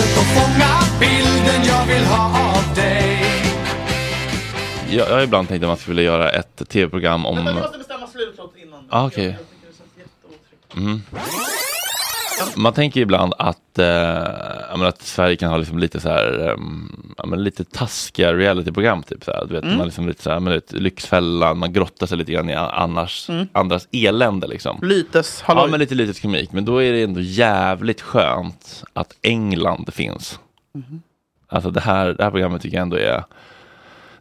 Har försökt att fånga bilden jag vill ha av dig Jag, jag har ibland tänkt att man skulle göra ett tv-program om... Vänta, vi måste bestämma slutlåt innan. Ah, okej. Jag, Man tänker ibland att, eh, att Sverige kan ha liksom lite så här, men lite taskiga realityprogram. Typ, så här. Du vet, Mm. man liksom lite så här, men, vet, Lyxfällan, man grottar sig lite grann i annars, Mm. andras elände. Liksom. Lytes, Ja, men lite lytes komik. Men då är det ändå jävligt skönt att England finns. Mhm. Alltså det här, det här programmet tycker jag ändå är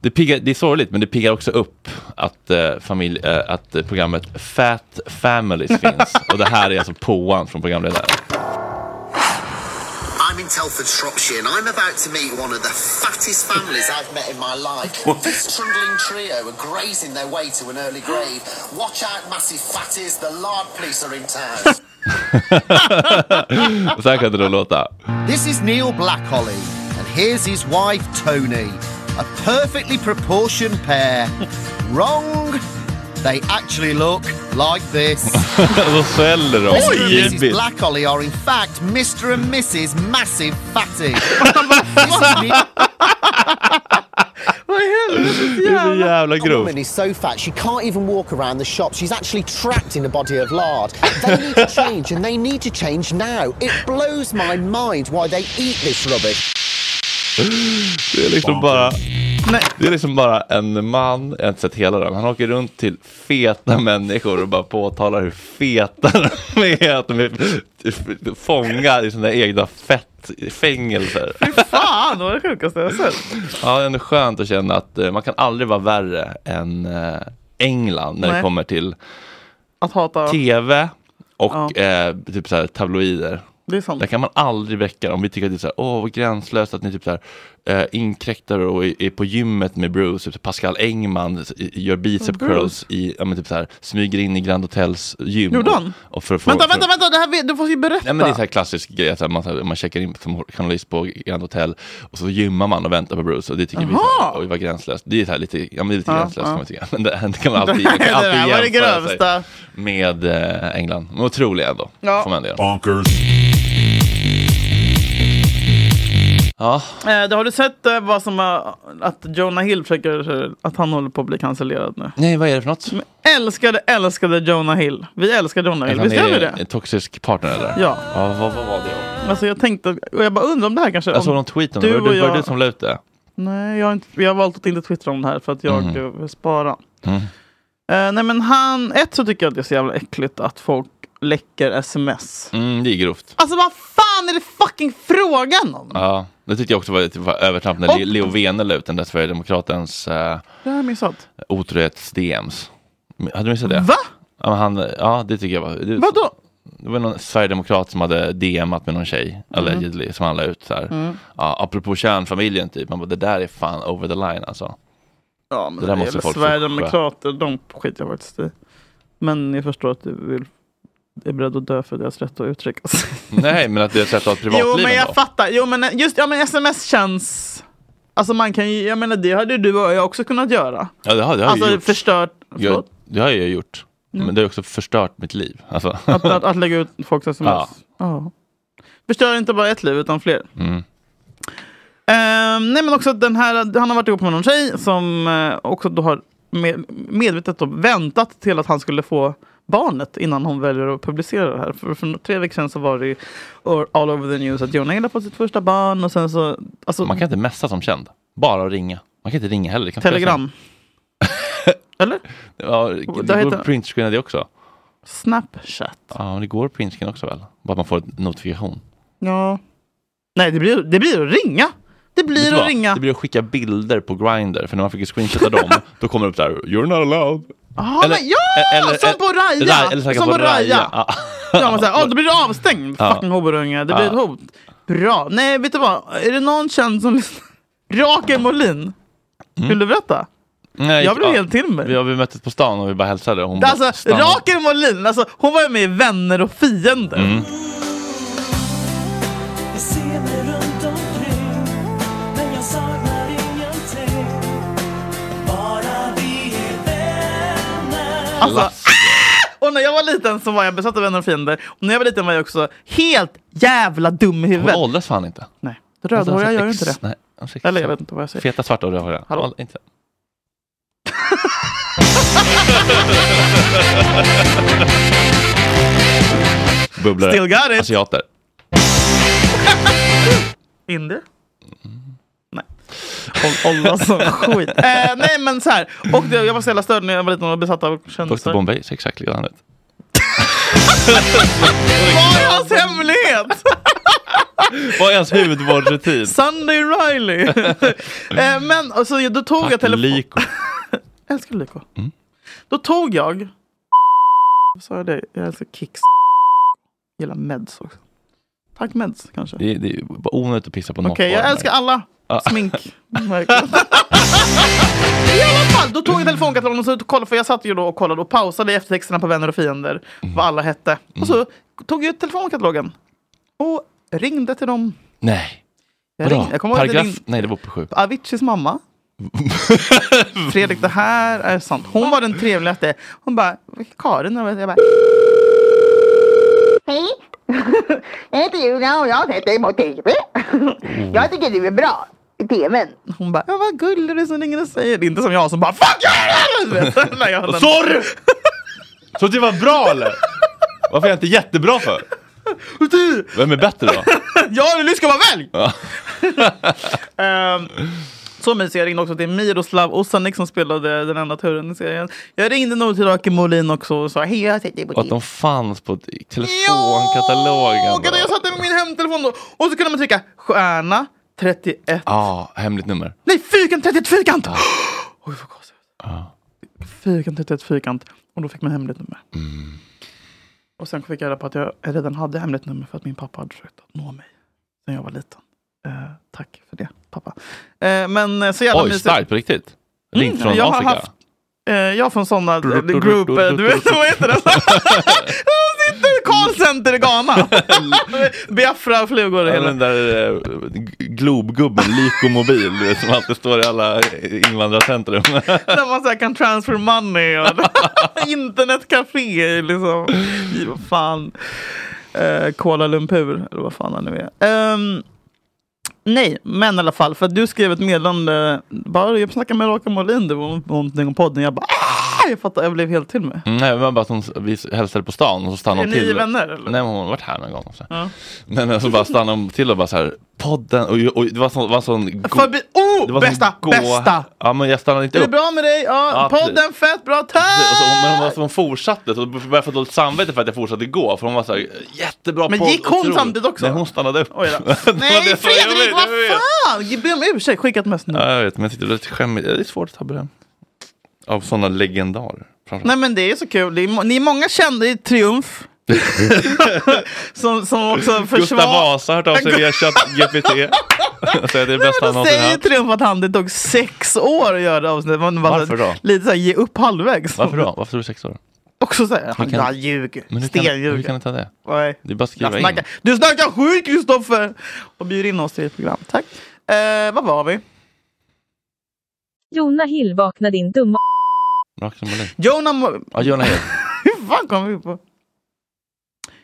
det, piggar, det är sorgligt men det piggar också upp att, eh, familj, eh, att programmet Fat Families finns. Och det här är alltså påan från programledaren. I'm in Telford, Shropshire, and I'm about to meet one of the fattest families I've met in my life. This trundling trio are grazing their way to an early grave. Watch out, massive fatties, the lard police are in town. Så här kan det då låta. This is Neil Blackholly, and here's his wife Tony. A perfectly proportioned pair. Wrong. They actually look like this. Och så skäller de. Mr. and Mrs. Gibbigt. Blackholly are in fact Mr. and Mrs. Massive Fatty. This is Neil- Vad i helvete? Det är så jävla The grovt. woman is so fat she can't even walk around the shop. She's actually trapped in a body of lard. They need to change, and they need to change now. It blows my mind why they eat this rubbish. Det är liksom bara Det är liksom bara en man, jag har inte sett hela den, han åker runt till feta människor och bara påtalar hur feta de är, att de är fångar i sina egna fettfängelser. Fan, det var det sjukaste jag sett. Ja, det är ändå skönt att känna att eh, man kan aldrig vara värre än eh, England när det Nej. kommer till Att hata. tv och Ja. eh, typ så här tabloider. Det är sant. Där kan man aldrig väcka om vi tycker att det är så här, åh vad gränslöst att ni typ så här, eh, inkräktar och är, är på gymmet med Bruce, typ Pascal Engman gör bicep Bruce? curls i, ja men typ så här, smyger in i Grand Hotels gym. Gjorde och- han? Och för, för, Vänta, för, vänta, vänta, det här, du får ju berätta. Nej men det är så här klassisk grej, att man, så här, man checkar in som journalist på Grand Hotel och så gymmar man och väntar på Bruce och det tycker vi så här, Jaha. oj vad gränslöst. Det är så här lite, ja men det är lite Ja, gränslöst ja. kan man tycka. Men det, det kan man alltid, man kan alltid jämföra sig med eh, England. Men otroliga ändå, Ja. får man det. Bonkers. Ja, Eh, har du sett eh, vad som är, att Jonah Hill försöker, eh, att han håller på att bli cancellerad nu? nej vad är det för något? Men älskade, älskade Jonah Hill. Vi älskar Jonah Hill, visst gör vi det? en toxisk partner eller? Ja. ja vad, vad var det? Alltså jag tänkte, och jag bara undrar om det här kanske... Jag såg någon tweet om det, var det, du som la ut det? Nej, jag har, inte, jag har valt att inte twittra om det här för att jag eh, vill spara. Mm. Eh, nej men han, ett så tycker jag att det är så jävla äckligt att folk läcker sms. Mm, det är grovt. Alltså vad fan är det fucking frågan om? Ja, det tyckte jag också var, var övertramp när Och- Leo Vene la ut den där Sverigedemokratens missat. otrohets-DMs. Hade du missat det? Va? Ja, han, ja, det tycker jag var... Det, Vadå? det var någon sverigedemokrat som hade DMat med någon tjej, allegedly, som han la ut så här. Mm. Ja, apropå kärnfamiljen typ, man bara, det där är fan over the line alltså. Ja, men Det där måste folk Sverigedemokrater, de skiter jag faktiskt i. Men jag förstår att du vill, är beredd att dö för deras rätt att uttrycka sig. Nej, men att det är ett sätt att ha ett privatliv Jo, men jag ändå. fattar. Jo, men just ja, men sms känns... Alltså man kan ju, jag menar det hade du och jag också kunnat göra. Ja, det har, det har Alltså jag gjort. förstört, Jag, det har jag gjort. Mm. Men det har också förstört mitt liv. Alltså. Att, att, att lägga ut folks sms. Ja. Ja. Förstör inte bara ett liv utan fler. Mm. Ehm, nej men också den här, han har varit ihop med någon tjej som eh, också då har med, medvetet då väntat till att han skulle få barnet innan hon väljer att publicera det här. För, för tre veckor sedan så var det all over the news att Jonah Hill har fått sitt första barn och sen så... Alltså, Man kan inte messa som känd. Bara ringa. Man kan inte ringa heller. Telegram. Eller? Ja, det Det går att printscreena det också. Snapchat. Ja, men det går att printscreena också väl? Bara att man får en notifikation. Ja. Nej, det blir, det blir att ringa. Det blir att ringa. Det blir att skicka bilder på Grindr. För när man fick screenshotta dem, då kommer det upp där You're not allowed. Ah, Eller- men ja! eller- som på Raja! Ra- eller säkert som på på Raja. Raja. Ja. Ja, man säger, ah, då blir du avstängd. Ja. Fucking hoberunge. Det blir Ja. ett hot. Bra. Nej, vet du vad? Är det någon känd som lyssnar? Rakel Molin. Vill du berätta? Nej, Jag blev Mm. ja. helt till mig. Vi, vi möttes på stan och vi bara hälsade. Hon Alltså. Rakel Molin, alltså, hon var ju med i Vänner och fiender. Mm. Alltså, Lasse. och när jag var liten så var jag besatt av Vänner och fiender. Och när jag var liten var jag också helt jävla dum i Hon huvudet. åldras fan inte. Nej, rödhåriga gör inte det. Nej, hon ser Eller jag vet inte vad jag säger. Feta svarta och rödhåriga. Hallå? Inte. Bubblare. Still got it. Asiater. Indier? Nej. Hålla som skit. Eh, nej men så här. Och det, jag var så jävla störd när jag var liten och besatt av Dr kändisar. Bombay ser exakt likadan ut. Vad är hans hemlighet? Vad är hans hudvårdsrutin? Sunday Riley. eh, men och så, då tog jag Tack, telefonen. Jag älskar Lyko. Mm. Då tog jag... Vad sa jag det? Jag älskar Kicks. Jag gillar Meds också. Tack Meds kanske. Det, är- det är onödigt att pissa på något. Okej, jag älskar alla. Smink. Verkligen. I alla fall, då tog jag telefonkatalogen och så kollade, för jag satt ju då och kollade och pausade i eftertexterna på Vänner och Fiender, Mm. vad alla hette. Och så tog jag ut telefonkatalogen och ringde till dem. Nej. Jag, ringde, jag Paragraf? ringde Nej, det var på sju. Aviciis mamma. Fredrik, det här är sant. Hon var den trevligaste. Hon bara, Karin, jag bara, Hej! Jag heter Julia och jag har sett dig på TV. Jag tycker du är bra i TVn. hon bara, ja, vad gullig du är som ringer och säger. Det är inte som jag som bara, fuck you! Sorry! Så det var bra eller? Varför är jag inte jättebra för? Du, Vem är bättre då? Ja, du ska vara välj! Ehm, så mysig. Jag ringde också till Miroslav Osanik som spelade den enda turen i serien. Jag ringde nog till Rakel Molin också och sa hej, jag dig på Och att de fanns på telefonkatalogen. Och jag satte med min hemtelefon då. Och så kunde man trycka stjärna 31. Ja, hemligt nummer. Nej, fyrkant 31 fyrkant! Oj, vad gåshud. Ja. Fyrkant 31 fyrkant. Och då fick man hemligt nummer. Mm. Och sen fick jag reda på att jag redan hade hemligt nummer för att min pappa hade försökt att nå mig. Sen jag var liten. Eh, tack för det, pappa. Eh, men eh, så jävla Oj, mysigt. starkt på riktigt. Ringt Mm, från jag har Afrika. haft- Eh, jag från sådana du- group, du- eh, du- vet vad heter det? De sitter callcenter i Ghana. Biafra-flugor och Ja, hela. den där eh, globgubben, Lykomobil, du vet, som alltid står i alla invandrarcentrum. Där man så här kan transfer money och internetcafé liksom. Vad fan. Eh, Kuala Lumpur eller vad fan han nu är. Ehm, nej, men i alla fall. För du skrev ett meddelande. Bara jag snackade med Raka Molin det var någonting om podden. Jag bara "Ah!" jag fattar, jag blev helt till mig. Mm, Nej, det var bara att hon, vi hälsade på stan och så stannade Är hon ni till. vänner eller? Nej, men hon har varit här någon gång. också. Ja. Men så bara stannade hon till och bara så här, podden, och, och det var sån, var sån Förbi oh, det var bästa, bästa! Ja, men jag stannade inte Är det upp. bra med dig? Ja, Ja, podden fett bra, tack! Så, men hon, var, så hon fortsatte, så började jag få dåligt samvete för att jag fortsatte gå. För hon var så här, jättebra Men podd, gick hon otroligt." samtidigt också? Nej, hon stannade upp. Oj Nej Fredrik, vad fan! Be om ursäkt, skicka ett mess nu. Ja, jag vet, men jag tyckte det var lite skämmigt. Det är svårt att ta beröm. Av sådana legendarer. Nej men det är så kul. Är, ni är många kända i Triumf. som, som också Gustav försvarar... Vasa har hört av sig via ChatGPT. Säger det är det bästa han någonsin säger haft. Triumf att han, det tog sex år att göra det avsnittet. Man bara Varför då? Lite såhär, ge upp halvvägs. Varför då? Varför är du sex år? Också såhär, han, kan- han ljuger. Men hur kan, du ta det? Nej. Det är bara att skriva in. du snackar skit Kristoffer! Och bjuder in oss till ett program. Tack. Eh, vad var vi? Jona Hill vakna din dumma. Mo- Ja, Jonah Hill. Hur fan kom vi på?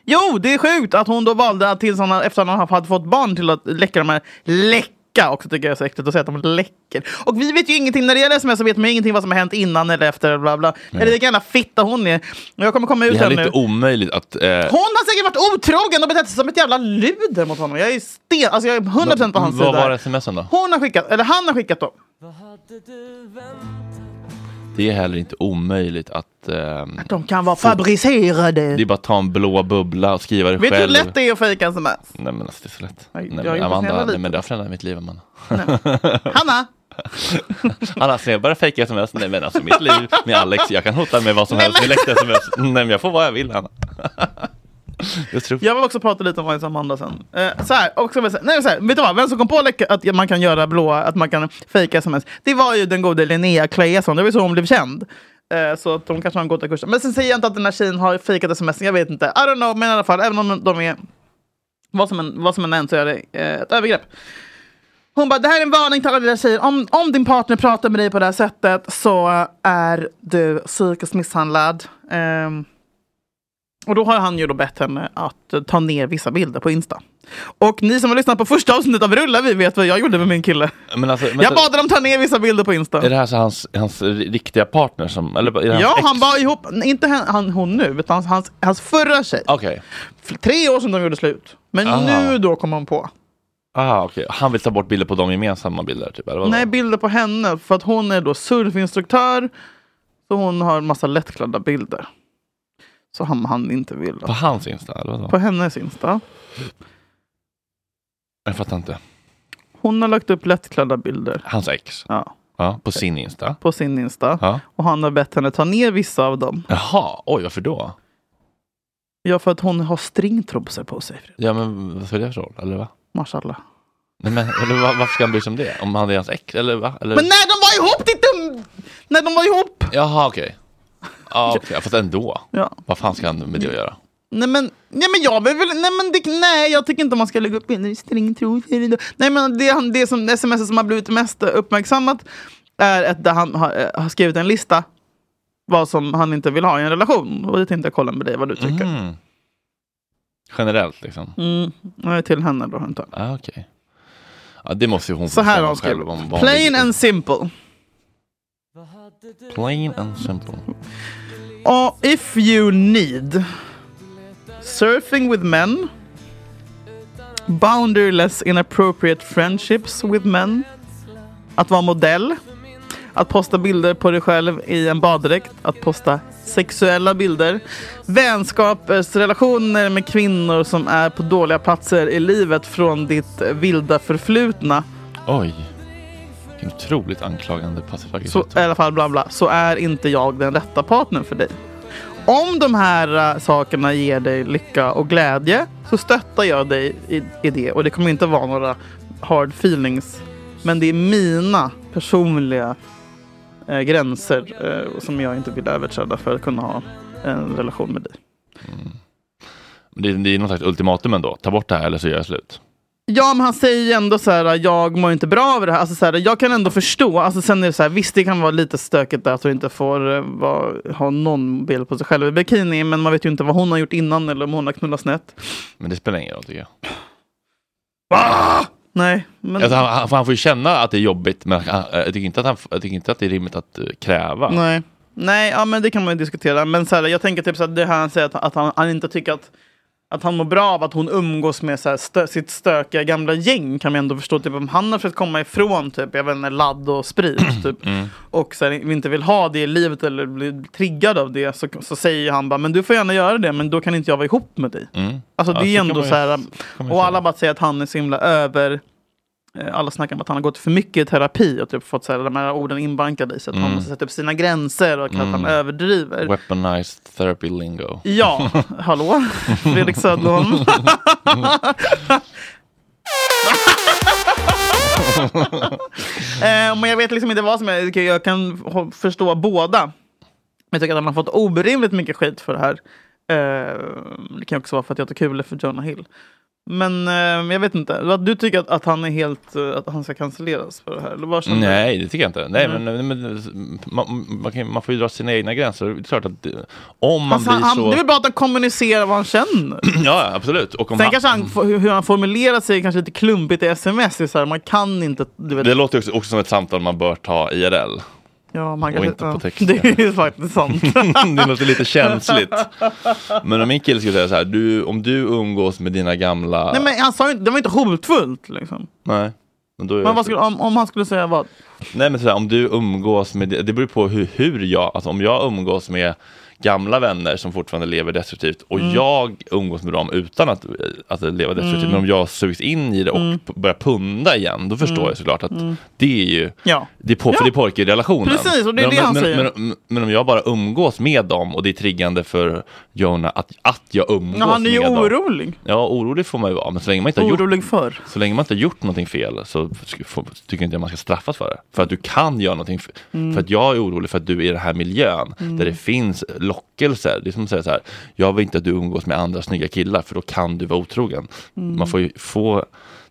Jo, det är sjukt att hon då valde att tills han, efter att han hade fått barn till att läcka de här läcka också tycker jag är så äckligt att säga att de läcker. Och vi vet ju ingenting, när det gäller sms så vet man ju ingenting vad som har hänt innan eller efter. Bla bla. Eller vilken jävla fitta hon är. Jag kommer komma ut Det är här nu. inte omöjligt att... Eh, Hon har säkert varit otrogen och betett sig som ett jävla luder mot honom. Jag är sten, alltså jag är 100% på hans vad sida. var här. smsen då? Hon har skickat, eller han har skickat då. Det är heller inte omöjligt att... ehm, De kan vara fabricerade. det är bara att ta en blå bubbla och skriva det Vet du hur själv. lätt det är att fejka sms? Nej men alltså det är så lätt. Nej, Nej, jag har men Amanda, nej, men det har förändrat mitt liv Amanda. Hanna! Alla ser bara fejka sms. Nej men alltså mitt liv med Alex, jag kan hota med vad som helst med läckta sms. Nej men jag får vad jag vill Hanna. Jag tror... Jag vill också prata lite om Ice Amanda sen. Eh, så här, också, nej, så här, vet du vad? Vem som kom på att man kan göra blåa, att man kan fejka sms? Det var ju den gode Linnea Claesson. Det var ju så hon blev känd. Eh, så att de kanske har en goda kurs. Men sen säger jag inte att den här tjejen har fejkat sms. Jag vet inte. I don't know. Men i alla fall, även om de är vad som än, vad som än är så är det eh, ett övergrepp. Hon bara, det här är en varning till alla dina tjejer. Om, om din partner pratar med dig på det här sättet så är du psykiskt misshandlad. Um, och då har han ju då bett henne att eh, ta ner vissa bilder på Insta. Och ni som har lyssnat på första avsnittet av Rulla vi vet vad jag gjorde med min kille. Men alltså, Jag bad dem ta ner vissa bilder på Insta. Är det här så hans, hans riktiga partner som... Eller är det hans Ja, han var ihop, inte han, han, hon nu, utan hans, hans förra tjej. För Tre år sedan de gjorde slut. Men Ah. nu då kom han på. Ah, okej. Han vill ta bort bilder på de gemensamma bilder typ? Eller? Nej, bilder på henne. För att hon är då surfinstruktör. Så hon har en massa lättklädda bilder. Så han, han inte vill. På hans Insta? Eller? På hennes Insta. Jag fattar inte. Hon har lagt upp lättklädda bilder. Hans ex? Ja. Ja, på sin Insta? På sin Insta. Ja. Och han har bett henne ta ner vissa av dem. Jaha, oj varför då? Ja, för att hon har stringtrosor på sig. Ja men vad spelar det för roll? Eller va? Mashallah. Nej, men, eller, va- varför ska han bry sig om det? Om han är hans ex? Eller va? Eller? Men när de var ihop, ditt dum... När de var ihop! Jaha okej. Ja okej, fast ändå. Ja. Vad fan ska han med det att göra? Nej men, nej men jag vill nej men det, nej jag tycker inte man ska lägga upp bilder i stringtrosor. Nej men det, det som sms som har blivit mest uppmärksammat är att där han har, eh, har skrivit en lista vad som han inte vill ha i en relation. Och det tänkte jag kolla med dig vad du tycker. Mm. Generellt liksom? Mm. nej, Till henne då inte. Ah, okej. Ja, det måste ju hon Så här har hon skrivit. Plain and simple. Plain and simple. Och if you need surfing with men, boundaryless inappropriate friendships with men, att vara modell, att posta bilder på dig själv i en baddräkt, att posta sexuella bilder, vänskapsrelationer med kvinnor som är på dåliga platser i livet från ditt vilda förflutna. Oj. Vilken otroligt anklagande passiv så, i alla fall bla bla, så är inte jag den rätta partnern för dig. Om de här äh, sakerna ger dig lycka och glädje så stöttar jag dig i, i det. Och det kommer inte vara några hard feelings. Men det är mina personliga äh, gränser äh, som jag inte vill överträda för att kunna ha en relation med dig. Det, är- det är någon slags ultimatum ändå. Ta bort det här eller så gör jag slut. Ja, men han säger ju ändå så här, jag mår inte bra av det här. Alltså, så här. Jag kan ändå förstå. Alltså, sen är det så här, visst, det kan vara lite stökigt där att hon inte får eh, vara, ha någon bild på sig själv i bikini. Men man vet ju inte vad hon har gjort innan eller om hon har knullat snett. Men det spelar ingen roll tycker jag. Nej, men... Alltså, han, han, han får ju känna att det är jobbigt men han, jag, tycker inte att han, jag tycker inte att det är rimligt att eh, kräva. Nej. Nej, ja, men det kan man ju diskutera. Men så här, jag tänker typ så att det här han säger att, att han, han inte tycker att att han mår bra av att hon umgås med så stö, sitt stökiga gamla gäng kan man ändå förstå. Typ, om han har försökt komma ifrån typ, jag vet inte, ladd och sprit typ, och så här, inte vill ha det i livet eller blir triggad av det så, så säger han bara men du får gärna göra det men då kan inte jag vara ihop med dig. Mm. Alltså Ja, det är så ändå ju- så här, och alla bara säger att han är så himla över alla snackar om att han har gått för mycket i terapi och typ fått så här, de här orden inbankade i sig. Att han Mm. måste sätta upp sina gränser och att han överdriver. Weaponized therapy lingo. Ja, hallå? Fredrik Söderholm. eh, men jag vet liksom inte vad som är. Jag kan förstå båda. Men jag tycker att han har fått orimligt mycket skit för det här. Eh, det kan också vara för att jag tar kul för Jonah Hill. Men eh, jag vet inte. Du tycker att, att han är helt, eh, att han ska cancelleras för det här? Eller vad? Nej, det tycker jag inte. Nej, Mm. men, men man, man, kan, man får ju dra sina egna gränser. Det är klart att om man Alltså, blir han, så... Det är väl bra att han kommunicerar vad han känner. Ja, absolut. Och om Sen han, kanske han, hur han formulerar sig kanske lite klumpigt i sms. Så här, man kan inte... Du vet, Det låter också, också som ett samtal man bör ta IRL. Ja, man och kanske, inte på ja, text. Det är faktiskt sant. det låter lite känsligt. Men om min kille skulle säga så här, du, om du umgås med dina gamla... Nej, men han sa ju inte, det var inte hotfullt. Liksom. Nej. Men, Men vad skulle, om, om han skulle säga vad? Nej men så här, om du umgås med, det beror på hur, hur jag, alltså om jag umgås med gamla vänner som fortfarande lever destruktivt och Mm. jag umgås med dem utan att, att leva destruktivt, Mm. men om jag sugs in i det och Mm. börjar punda igen, då förstår Mm. jag såklart att Mm. det är ju Ja. det är på, för Ja. det är pojkrelationen. Precis, och det är men, det han men, säger. Men, men, men om jag bara umgås med dem och det är triggande för Jonah att, att jag umgås Ja, han är ju med dem. orolig. Ja, orolig får man ju vara, men så länge man inte har gjort Orolig för. så länge man inte har gjort någonting fel så tycker jag inte att man ska straffas för det. För att du kan göra någonting. f- Mm. För att jag är orolig för att du är i den här miljön där det finns lockelser. Det är som att säga så här, jag vill inte att du umgås med andra snygga killar för då kan du vara otrogen. Mm. Man får ju få,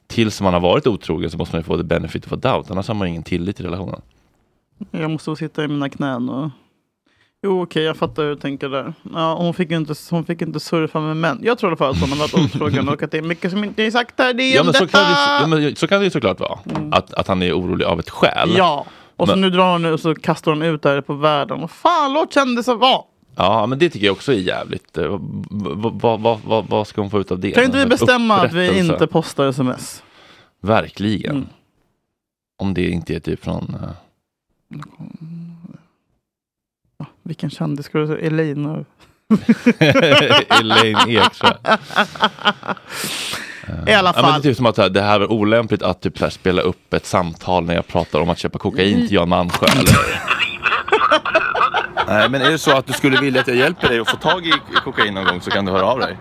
tills man har varit otrogen så måste man ju få the benefit of a doubt, annars har man ingen tillit i relationen. Jag måste sitta i mina knän och... Jo okej, jag fattar hur du tänker där. Ja, hon, fick inte, hon fick inte surfa med män. Jag tror i alla fall att hon har varit otrogen och att det är mycket som inte är sagt här. Det är Ja men, så kan, det, ja men så kan det ju såklart vara. Att, att han är orolig av ett skäl. Ja, och så Men- nu drar hon och så kastar hon ut där på världen. Och fan, låt kändisar vara! Ja, men det tycker jag också är jävligt. eh, Vad, vad, vad, vad ska hon få ut av det? Kan inte vi bestämma att vi inte postar sms? Verkligen. Mm. Om det inte är typ från... eh, Vilken kändis skulle du säga? Elaine? och- Elaine Eksjö. I alla Ja, men det är fall. typ som att det här är olämpligt att typ spela upp ett samtal när jag pratar om att köpa kokain till Jan Malmsjö. Eller? Nej, men är det så att du skulle vilja att jag hjälper dig att få tag i kokain någon gång så kan du höra av dig.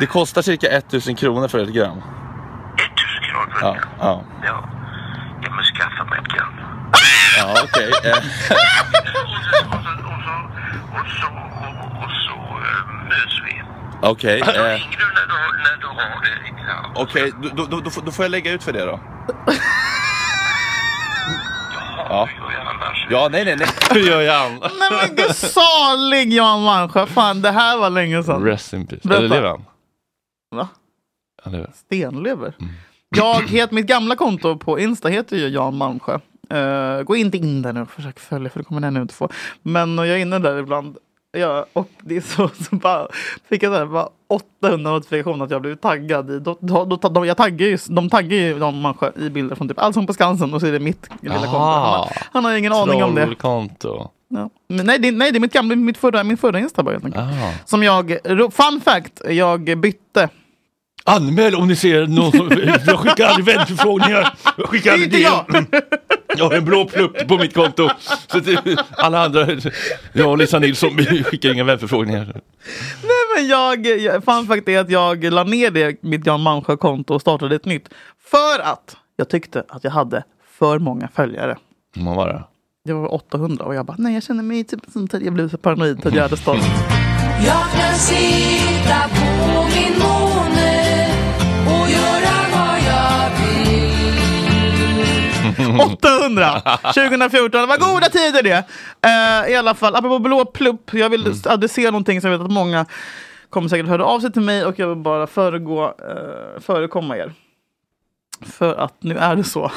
Det kostar cirka 1000 kronor för ett gram. 1000 kronor för ett gram? Ja. Ja. ja, men skaffa mig ett gram. Ja, okej. eh. Och så, och, och så uh, möts vi. Okej. Då eh, ringer du när du, har- när du har det. Okej, då, då, då, då får- då får jag lägga ut för det då. Ja. Ja, nej, nej, nej. Hur gör jag? Nej men gud salig Jan Malmsjö. Fan det här var länge sedan. Rest in peace. Berätta. Eller lever han? Va? Han lever. Stenlever. Jag heter, mitt gamla konto på Insta heter ju Jan Malmsjö. Eh, gå inte in där nu och försök följa för det kommer den inte få. Men jag är inne där ibland. Ja, och det är så, så bara fick jag så här, bara 800 notifikationer att jag blivit taggad i. Då, då, då, de, jag taggar ju, de taggar ju Jan Malmsjö i bilder från typ Allsång på Skansen och så är det mitt lilla konto. Han, har- han har ingen aning om det. Trollkonto. Ja. Men nej, det, nej, det är mitt gamla, mitt förra, min förra Insta bara helt enkelt. Som jag, fun fact, jag bytte. Anmäl om ni ser någon som... Jag skickar aldrig vänförfrågningar. Jag skickar aldrig Det. Jag har en blå plupp på mitt konto. Så att alla andra... Jag och Lisa Nilsson vi skickar inga vänförfrågningar. Nej, men jag, jag, fun fact är att jag la ner det, mitt Jan Malmsjö-konto och startade ett nytt. För att jag tyckte att jag hade för många följare. Vad var det? Det var 800 och jag bara, nej jag känner mig typ som att jag blev så paranoid till Gärdestad. Jag kan sitta på min 800! 2014, det var goda tider det. Eh, I alla fall, apropå blå plupp, jag vill adressera någonting som jag vet att många kommer säkert höra av sig till mig och jag vill bara föregå, eh, förekomma er. För att nu är det så.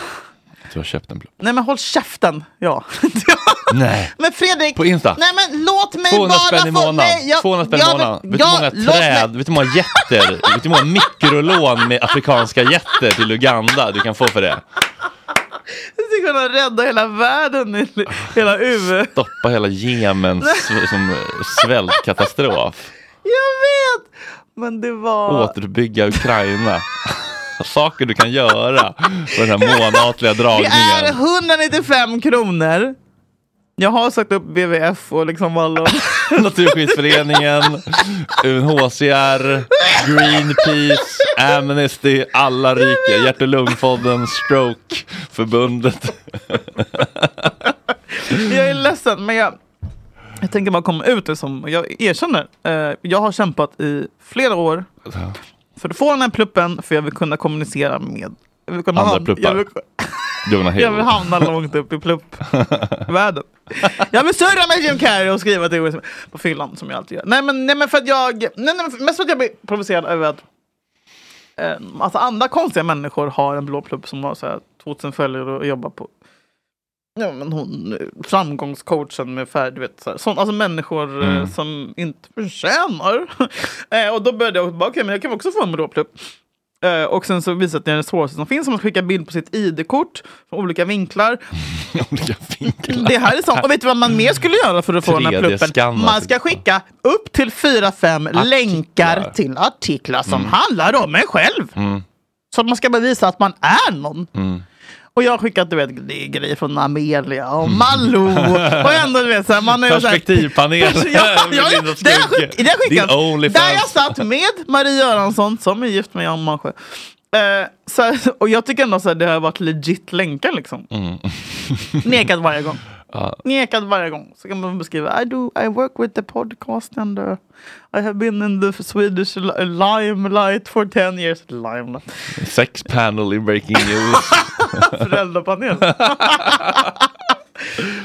Du har köpt en plupp. Nej men håll käften! Ja. Nej. Men Fredrik! På Insta? Nej men låt mig 200 bara spänn i månaden. Nej, jag- 200 spänn i månaden. Vet du hur många träd, vet du hur många jätter, vet du hur många mikrolån med afrikanska jätter till Uganda du kan få för det? Jag skulle kunna rädda hela världen, hela U. Stoppa hela Jemens som svältkatastrof. Jag vet! Men det var... Återuppbygga Ukraina. Saker du kan göra på den här månatliga Det är dragningen. 195 kronor. Jag har sagt upp WWF och liksom alla... Naturskyddsföreningen, UNHCR, Greenpeace, Amnesty, alla rika, Hjärt och lungfonden, Strokeförbundet. jag är ledsen men jag... Jag tänker bara komma ut det som, jag erkänner, eh, jag har kämpat i flera år. För att få den här pluppen för jag vill kunna kommunicera med jag vill kunna Andra pluppar. Jag vill, hamna långt upp i pluppvärlden. Jag vill surra med Jim Carrey och skriva till OS på fyllan som jag alltid gör. Nej men, nej, men för att jag, nej, nej, mest för att jag blir provocerad över att eh, alltså andra konstiga människor har en blå plupp som har så här 2000 följare och jobbar på Ja, men hon, framgångscoachen med färd, du vet, så här, sån, alltså människor eh, Mm. som inte förtjänar. eh, och då började jag bara, okej, men jag kan också få en blå plupp. Eh, och sen så visade det den svåraste som finns, om man skickar bild på sitt ID-kort från olika vinklar. olika vinklar. Det här är sånt. Och vet du vad man mer skulle göra för att få den här pluppen? 3D-scanna Man ska skicka upp till 4-5 länkar till artiklar som Mm. handlar om en själv. Mm. Så att man ska bevisa att man är någon. Mm. Och jag har skickat du vet, grejer från Amelia och Malou. och ändå, du vet, så här, man är ju så här- Perspektivpanel. ja, ja, det har Skugge. skick, det har Din skickats. Onlyfans. Där jag satt med Marie Göransson som är gift med Jan Malmsjö. Så här, och jag tycker ändå att det har varit legit länkar liksom. Mm. Nekat varje gång. Ja. Nekat varje gång. Så kan man beskriva I do, I work with the podcast and uh, I have been in the Swedish li- limelight for 10 years. Limelight. Sex panel in breaking news. Föräldrapanel.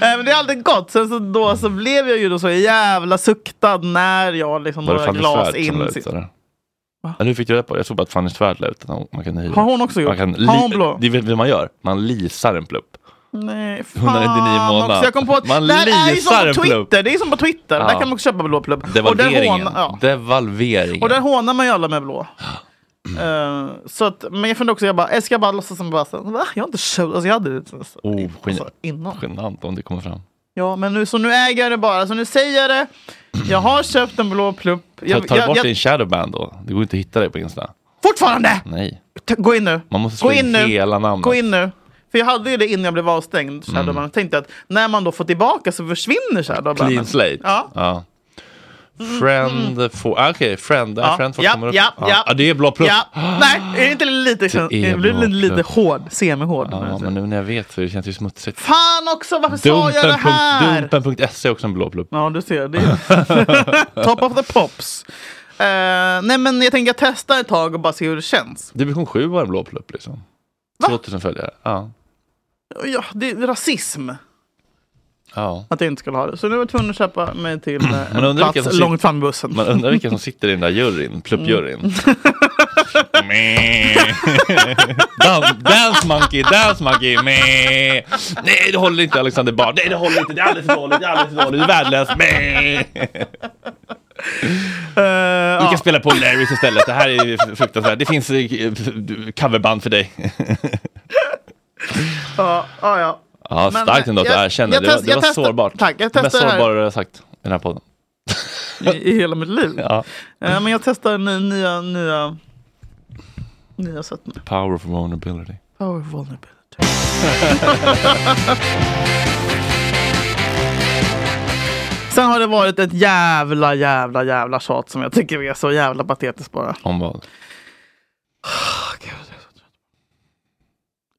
Eh, Men det är alltid gott. Sen så, då så blev jag ju då så jävla suktad när jag liksom Var några glas Svärd in. ut? Ja, nu fick du reda på Jag såg bara att Fanny Svärd la ut att man kan hyra. Har hon också gjort? Man kan Har hon blå? Det vet vad man gör. Man leasar en plupp. Nej, 199 fan månader. också. Jag kom på att Man det här är ju som en på. Twitter. Det är som på Twitter. Ja. Där kan man också köpa blå plupp. Och där, Devalveringen. ja. Devalveringen. och där hånar man ju alla med blå. Eh, så att, men jag funderar också, jag bara, eh, ska jag bara låtsas som bara, så, va? Jag har inte köpt, alltså jag hade det. Oh, alltså, innan. genant om det kommer fram. Ja, men nu, så nu äger jag det bara. Så nu säger jag det. Jag har köpt en blå plupp. Ta, Jag, tar du jag, bort jag, din shadowband då? Det går inte att hitta dig på Insta. fortfarande! Nej. T- Gå in nu. Man måste slå Gå in, in hela namnet. Gå in nu. För jag hade ju det innan jag blev avstängd. Mm. Shadowban. Jag tänkte att när man då får tillbaka så försvinner Shadowban. Clean slate. Ja. ja. Friend får... ah, Okej, friend. Ja, Ja. friend får ja, komma upp. ja, ja. Ah, det är blå plupp. Ja. Nej, är det inte lite, Det är det blir lite, lite hård? Semihård. Ja, men nu när jag vet så det känns ju smutsigt. Fan också, varför sa jag det här? Dumpen.se är också en blå plupp. Ja, du ser. Det är Top of the pops. Eh, nej, men jag tänker testa ett tag och bara se hur det känns. Division 7 var en blå plupp liksom. 2000 följare. Ja. Ja, det är rasism ja. att jag inte skulle ha det. Så nu var jag tvungen att köpa mig till eh, en plats som långt sitter- fram i bussen. Man undrar vilka som sitter i den där juryn, pluppjuryn. Mm. Dan- dance monkey, dance monkey. Nej det håller inte Alexander Bard. Nej det håller inte, det är alldeles för dåligt, det är alldeles för dåligt, du är värdelös. Eh, Vi kan spela på Larrys istället, det här är fruktansvärt. Det finns eh, coverband för dig. Ja, ja, ja. Ja, Men, starkt ändå att du jag- erkänner. Det var, det var jag testar- sårbart. tack, jag Mest testar det här. sårbara du har sagt i den här podden. I, I hela mitt liv. Ja. Eh, men jag testar ny, nya, nya, nya sätt nu. Power of vulnerability. Power vulnerability. Sen har det varit ett jävla, jävla, jävla tjat som jag tycker är så jävla patetiskt bara. Om vad?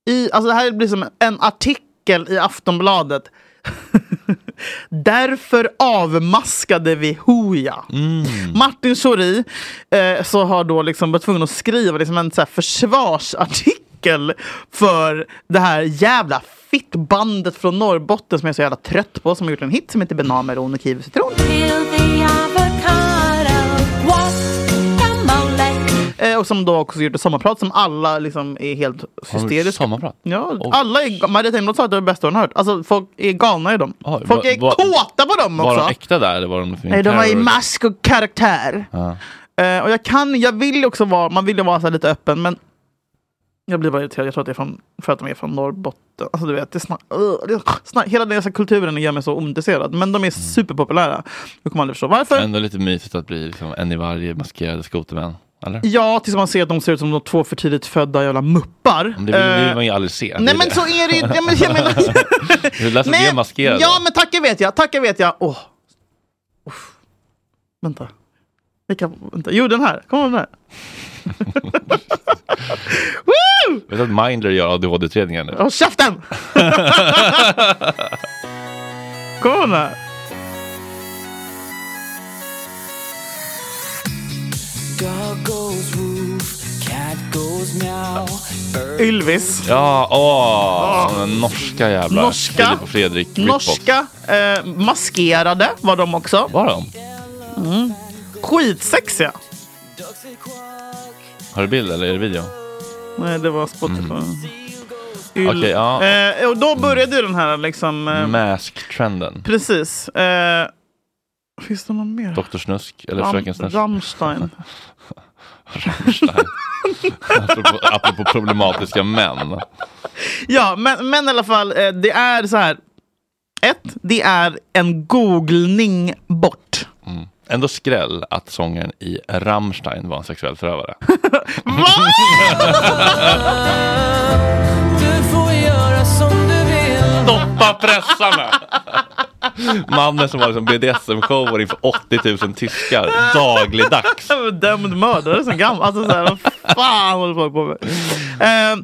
I, alltså det här blir som en artikel i Aftonbladet. Därför avmaskade vi Hooja. Martin Schori eh, så har då liksom varit tvungen att skriva liksom en så här försvarsartikel för det här jävla fittbandet från Norrbotten som jag är så jävla trött på som har gjort en hit som heter Benamer, Ron och kiwi citron. Eh, och som då också gjort ett sommarprat som alla liksom är helt hysteriska. sommarprat? Ja, Oj. alla är, Maria Tengroth sa att det var det bästa hon har hört. Alltså folk är galna i dem. Oj, folk va- är va- kåta på dem Var också. de äkta där eller var de för Nej, de var i mask och karaktär. Ja. Eh, och jag kan, jag vill också vara, man vill ju vara så lite öppen men jag blir bara irriterad, jag tror att det är från, för att de är från Norrbotten. Alltså du vet, det är snack, uh, snack, hela den här kulturen gör mig så ointresserad. Men de är superpopulära. Jag kommer aldrig förstå varför. Ändå lite mysigt att bli liksom en i varje maskerade skotervän. Eller? Ja, tills man ser att de ser ut som de två för tidigt födda jävla muppar. Det vill, eh, man ju aldrig se. Nej, men det. så är det ju. Ja, men, jag menar... det lät som det maskerade. Ja, men tacka vet jag. Tacka vet jag. Åh. Oh. Vänta. Vilka, vänta. Jo, den här. Kom den här. Woo! Vet du att Mindler gör ADHD-utredningar nu? Håll käften! Kom här. Jag Ylvis. Ja, åh, den norska jävla Norska. Filip och Fredrik rip-off. Norska. Eh, maskerade var de också. Var de? Mm. Skitsexiga. Har du bild eller är det video? Nej, det var Spotify. Yl- Mm. Okej, ja. eh, och då började ju den här liksom... Eh, Mask-trenden. precis. Eh, finns det någon mer? Dr. Snusk eller Ram- Fröken Snusk. Rammstein. Rammstein. Apropå, apropå problematiska män. Ja, men, men i alla fall, eh, det är så här. Ett, det är en googlning bort. Mm. Ändå skräll att sångaren i Rammstein var en sexuell förövare. Du får göra som du vill. Stoppa pressarna! Mannen som har liksom BDSM-shower inför 80 000 tyskar dagligdags. Dömd mördare som gammal. Alltså, så här, vad fan håller folk på med? Eh,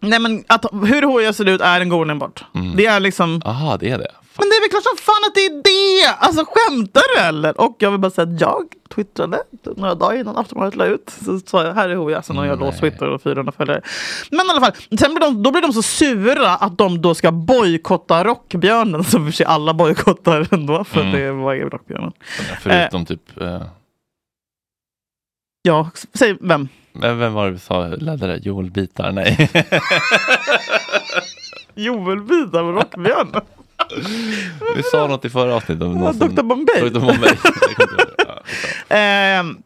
nej men att, hur hoja ser ut är en googlning bort. Mm. Det är liksom... Jaha, det är det. Men det är väl klart som fan att det är det! Alltså skämtar du eller? Och jag vill bara säga att jag twittrade några dagar innan Aftonbladet la ut. Så sa jag här är Hooja, sen har jag låst Twitter och 400 följare. Men i alla fall, sen blir de, då blir de så sura att de då ska bojkotta Rockbjörnen som för sig alla bojkottar ändå för Mm. det var ju Rockbjörnen. Förutom typ... Eh, Ja, säg vem? vem vem var det vi sa ledde det? Joel Bitar? Nej. Joel Bitar med Rockbjörnen? Vi sa något i förra avsnittet. om någon Ja, som- Dr. Bombay. Dr. Bombay. Ehm,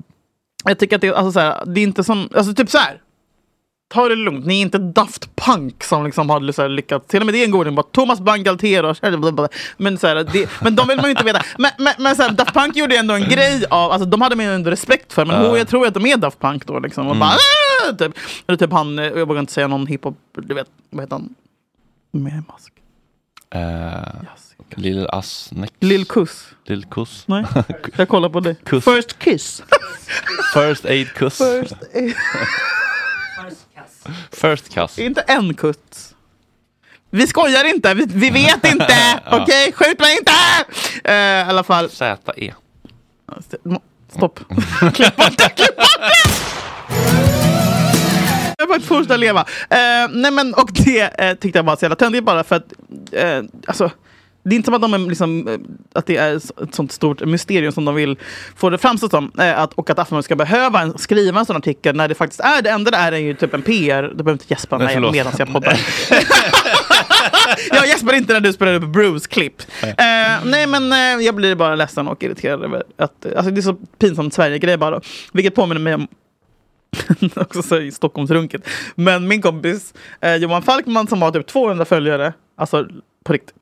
jag tycker att det, alltså, så här, det är inte som, alltså typ så här. Ta det lugnt, ni är inte Daft Punk som liksom har så här, lyckats. Till och med det är en goding, bara Thomas Bangalter och men, så här, det, men de vill man ju inte veta. Men, men, men så här, Daft Punk gjorde ändå en grej av, alltså de hade man ju ändå respekt för. Men Ja. jag tror att de är Daft Punk då liksom. Och Mm. bara, "Ah!" typ. Eller typ han, eh, jag vågar inte säga någon hiphop, du vet, vad heter han? Med mask. Eh, Lill Asnex. Lill Kuss. Lill Kuss. Nej, jag kollar på dig. Kuss. First Kiss. First Aid Kuss. First aid. First Cuss. Inte en kutt. Vi skojar inte, vi, vi vet inte! Okej, skjut mig inte! Eh, I alla fall. Z-E. Stopp. klipp bort det, klipp bort det! Jag bara fortsätta leva. Eh, nej men, och det eh, tyckte jag var så jävla töntigt bara för att eh, alltså, det är inte som att, de är liksom, att det är ett sånt stort mysterium som de vill få det framstå som. Eh, att, och att Aftonbladet ska behöva en, skriva en sån artikel när det faktiskt är det enda det är är ju typ en PR. Du behöver inte gäspa Nej, nej, medan jag poddar. jag gäspar inte när du spelar upp Bruce-klipp. Eh, nej men eh, jag blir bara ledsen och irriterad över att alltså, det är så pinsamt Sverige-grej bara. Vilket påminner mig om också så i Stockholmsrunket. Men min kompis eh, Johan Falkman som har typ 200 följare, alltså på riktigt.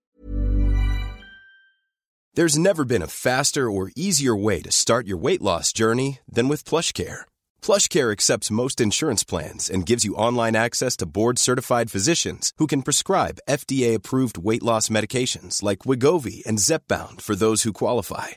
There's never been a faster or easier way to start your weight loss journey than with PlushCare. PlushCare accepts most insurance plans and gives you online access to board-certified physicians who can prescribe FDA-approved weight loss medications like Wigovi and Zepbound for those who qualify.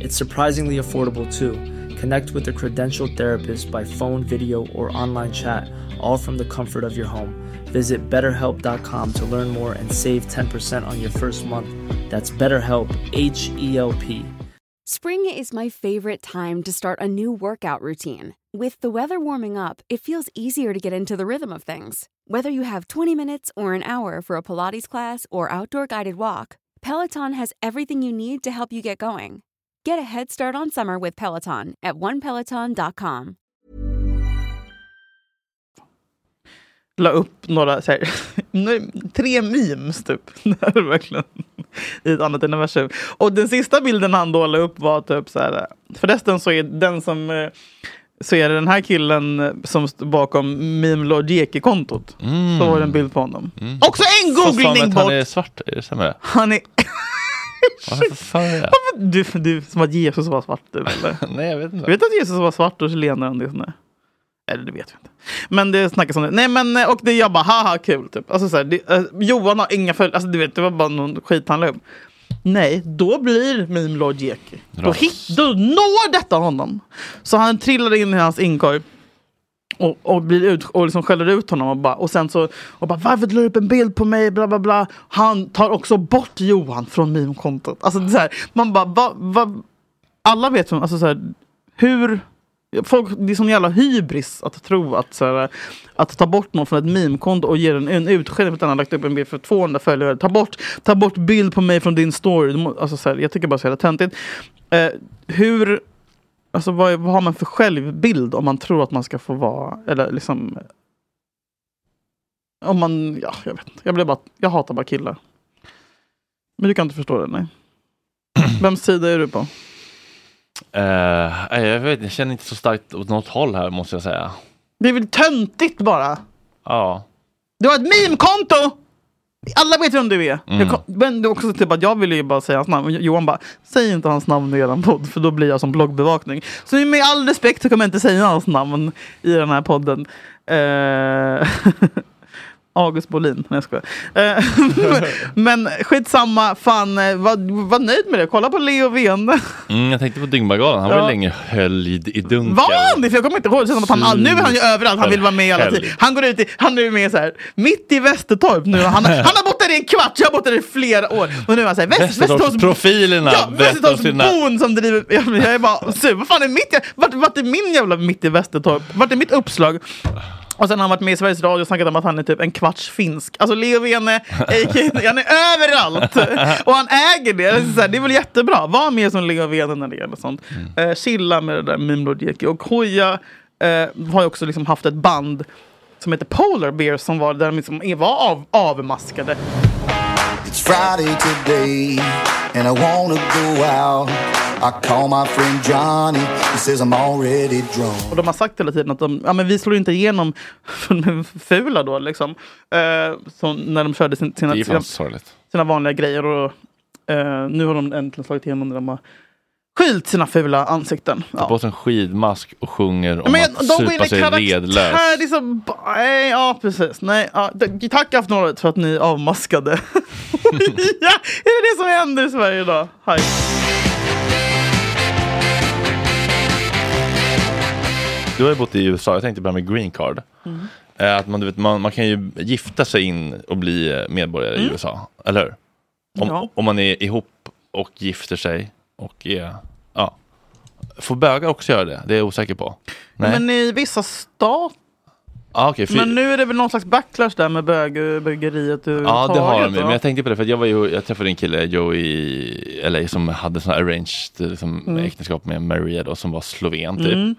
It's surprisingly affordable too. Connect with a credentialed therapist by phone, video, or online chat, all from the comfort of your home. Visit betterhelp.com to learn more and save 10% on your first month. That's BetterHelp, H E L P. Spring is my favorite time to start a new workout routine. With the weather warming up, it feels easier to get into the rhythm of things. Whether you have 20 minutes or an hour for a Pilates class or outdoor guided walk, Peloton has everything you need to help you get going. Get a head start on summer with Peloton at onepeloton.com. La upp några, så här, tre memes typ. Det här är verkligen i ett annat universum. Och den sista bilden han då la upp var typ så här. Förresten så är den som eh, så är det den här killen eh, som står bakom Meme Logieki-kontot. Så var det en bild på honom. Också en googling att Han bort! är svart, är det sämre? Han är... Varför är det? Du, du, som att Jesus var svart du, eller? Nej, jag vet inte. Du vet att Jesus var svart och chilenare? och. Eller det vet jag inte. Men det snackas om det. Nej men och det jag bara haha kul typ. Alltså, så här, det, eh, Johan har inga följare. Alltså du vet det var bara någon skit han la upp. Nej, då blir Meme Lord Jeki. Då, hit, då når detta honom. Så han trillar in i hans inkorg. Och, och, blir ut, och liksom skäller ut honom och, bara, och sen så och bara varför la du upp en bild på mig bla bla bla. Han tar också bort Johan från meme-kontot. Alltså så här, man bara va, va, alla vet alltså så här, hur Folk, det är sån jävla hybris att tro att, så här, att ta bort någon från ett meme-konto och ge den en utskällning för att den har lagt upp en bild för 200 följare. Ta bort, ta bort bild på mig från din story. Alltså, så här, jag tycker bara så jävla töntigt. Eh, hur, alltså, vad, vad har man för självbild om man tror att man ska få vara, eller liksom om man, ja jag vet inte. Jag, blir bara, jag hatar bara killar. Men du kan inte förstå det, nej. Vems sida är du på? Nej, jag, vet, jag känner inte så starkt åt något håll här måste jag säga. Det är väl töntigt bara? Ja. Du har ett meme-konto! Alla vet vem du är. Mm. Jag kom, men det är också typ att jag ville ju bara säga hans namn. Johan bara, säg inte hans namn i eran podd för då blir jag som bloggbevakning. Så med all respekt så kommer jag inte säga hans namn i den här podden. Eh, August Bolin, nej jag skojar. Eh, Men skitsamma, fan eh, var, var nöjd med det. Kolla på Leo Vene. Mm, jag tänkte på Dyngbaggalan, han var ju länge höljd i dunkel. Var han det? För jag kommer inte ihåg. Det känns som att han, all- nu är han ju överallt. Han vill vara med hela tiden. Han går ut i, han är med så här, mitt i Västertorp nu. Han, han har bott där i en kvart. Jag har bott där i flera år. Och nu är han så här, Väst, Västertorps... Västertorpsprofilerna Ja. Västertorpsbon som driver... Ja, men jag är bara sur. Vad fan är mitt... Vart, vart är min jävla mitt i Västertorp? Vart är mitt uppslag? Och sen har han varit med i Sveriges Radio och snackat om att han är typ en kvarts finsk. Alltså Leo Vene, a.k.a. han är överallt! Och han äger det. Det är, så här, det är väl jättebra. Var med som Leo Vene när det gäller sånt. Eh, chilla med det där Meme Lord Jeki. Och Hoja eh, har ju också liksom haft ett band som heter Polar Bears som var, där de liksom är- var av, avmaskade. It's Friday today, and I wanna go out. I call my friend Johnny, he says I'm already drunk. Och de har sagt hela tiden att de, ja, men vi slår inte igenom för de är fula då liksom. Eh, så när de körde sin, sina, sina, sina vanliga grejer. Och, eh, nu har de äntligen slagit igenom när de har skylt sina fula ansikten. Ta på sig en skidmask och sjunger om Men att de går in supa sig redlös. ba- nej, ja, precis. Nej, ja, tack Aftonbladet för att ni avmaskade. ja, är det det som händer i Sverige idag? Hej. Du har ju bott i USA, jag tänkte börja med green card. Mm. Eh, Att man, du vet, man, man kan ju gifta sig in och bli eh, medborgare i Mm. USA, eller hur? Om, Ja. om man är ihop och gifter sig och är, ja. Får bögar också göra det? Det är jag osäker på. Nej? Men i vissa stater ah, okay, Men nu är det väl någon slags backlash där med bög, bögeriet Ja det har de men jag tänkte på det för jag var ju, jag träffade en kille, Joe i LA som hade sån här arranged liksom, Mm. äktenskap med Maria då som var sloven typ. Mm.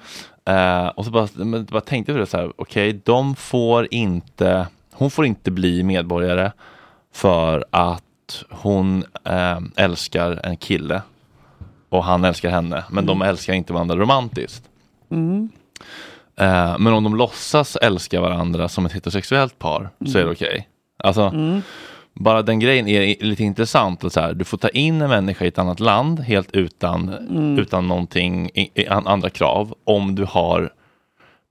Eh, och så bara, men, bara tänkte på det så här, okej de får inte, hon får inte bli medborgare för att hon eh, älskar en kille och han älskar henne, men de älskar inte varandra romantiskt. Mm. Eh, men om de låtsas älska varandra som ett heterosexuellt par så är det okej. Alltså, Mm. Bara den grejen är lite intressant. Att så här, du får ta in en människa i ett annat land helt utan, Mm. utan någonting, i, i, an- andra krav. Om du har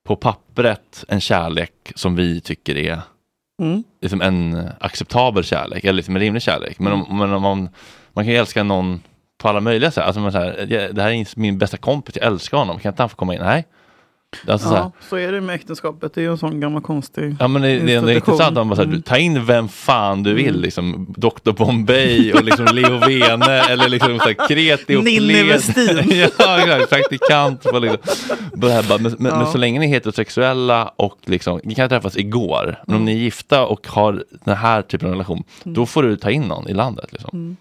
på pappret en kärlek som vi tycker är Mm. liksom en acceptabel kärlek, eller liksom en rimlig kärlek. Men, om, men om man, man kan ju älska någon på alla möjliga sätt. Alltså man så här, "Ja, det här är min bästa kompis, jag älskar honom, kan inte han få komma in? Nej. Alltså så här, Ja, så är det med äktenskapet. Det är ju en sån gammal konstig Ja men det, det, är intressant att man så här, du, ta in vem fan du vill, Mm. liksom Dr Bombay och liksom Leo Vene eller liksom så här, kreti och Ninni. Westin. ja exakt, praktikant. På, liksom. här, men, men, men Ja. så länge ni är heterosexuella och liksom, ni kan träffas igår, men om Mm. ni är gifta och har den här typen av relation, då får du ta in någon i landet. Liksom. Mm.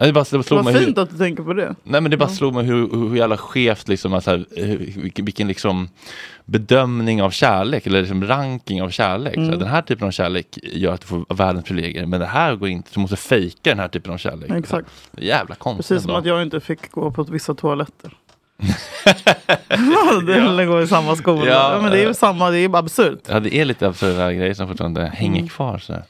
Ja, Det bara, bara slog Vad mig hur, fint att du tänker på det. Nej men det bara slog mig hur, hur, jävla skevt liksom, alltså, här, hur- vilken, liksom bedömning av kärlek eller liksom ranking av kärlek. Så Mm. här, den här typen av kärlek gör att du får världens privilegier men det här går inte, du måste fejka den här typen av kärlek. Exakt. Jävla konstigt. Precis som ändå. att jag inte fick gå på vissa toaletter. Eller gå i samma skola. Ja, Ja, men det är ju eh. samma, det är ju absurt. Ja det är lite absurda grejer som fortfarande hänger Mm. kvar. Så här.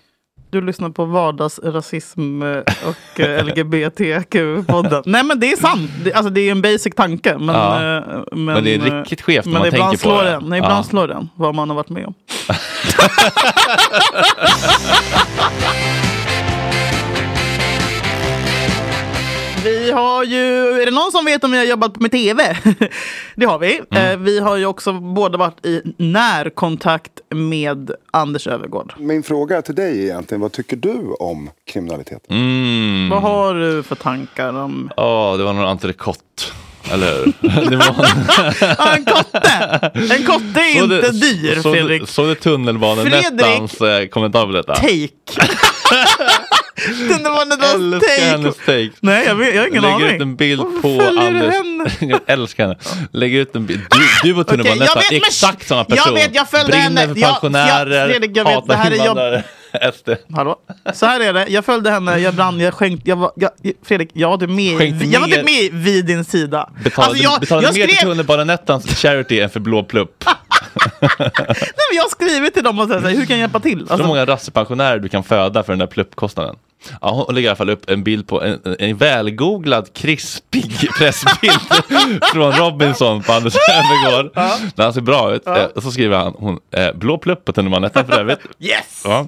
Du lyssnar på vardagsrasism eh, och eh, LGBTQ-podden. Nej men det är sant. Alltså, det är en basic tanke. Men, Ja. eh, Men det är riktigt skevt när men man tänker på slår det. Den. Nej, ibland Ja. slår den vad man har varit med om. Vi har ju, är det någon som vet om vi har jobbat med tv? det har vi. Mm. Eh, vi har ju också båda varit i närkontakt med Anders Övergård. Min fråga till dig är egentligen, vad tycker du om kriminalitet? Mm. Vad har du för tankar om... Ja, det var någon entrecote. Eller hur? Det var... Ja, en kotte! En kotte är Såg inte du- dyr, du- Fredrik. Såg du tunnelbanenettans eh, kommentar på detta? Take. Tunnelbanenettans älskar take. hennes take. Nej, jag, vet, jag har ingen Lägger aning. ut en bild Varför på du Anders. henne? jag älskar henne. Lägger ut en bild. Du, du och jag vet, men- exakt samma jag person. vet, jag följde Brinner henne. för Ja, pensionärer, ja, Fredrik, jag vet, det här är jobb-. SD. Hallå? Så här är det, jag följde henne, jag brann, jag skänkte, jag var, jag, Fredrik, jag var med, Skänkte jag var typ med vid din sida. Betalade, Alltså, jag, betalade jag mer till skrev, tunnelbanenettans charity än för blå plupp. Nej, men jag har skrivit till dem och sagt så här, hur kan jag hjälpa till? Så Alltså, många rassepensionärer du kan föda för den där pluppkostnaden. Ja, hon lägger i alla fall upp en bild på en, en välgooglad krispig pressbild från Robinson på Anders Öfvergård. Där han ser bra ut. Ja. Eh, så skriver han hon, eh, blå plupp på tunnelbanenettan för övrigt. Yes! Ja.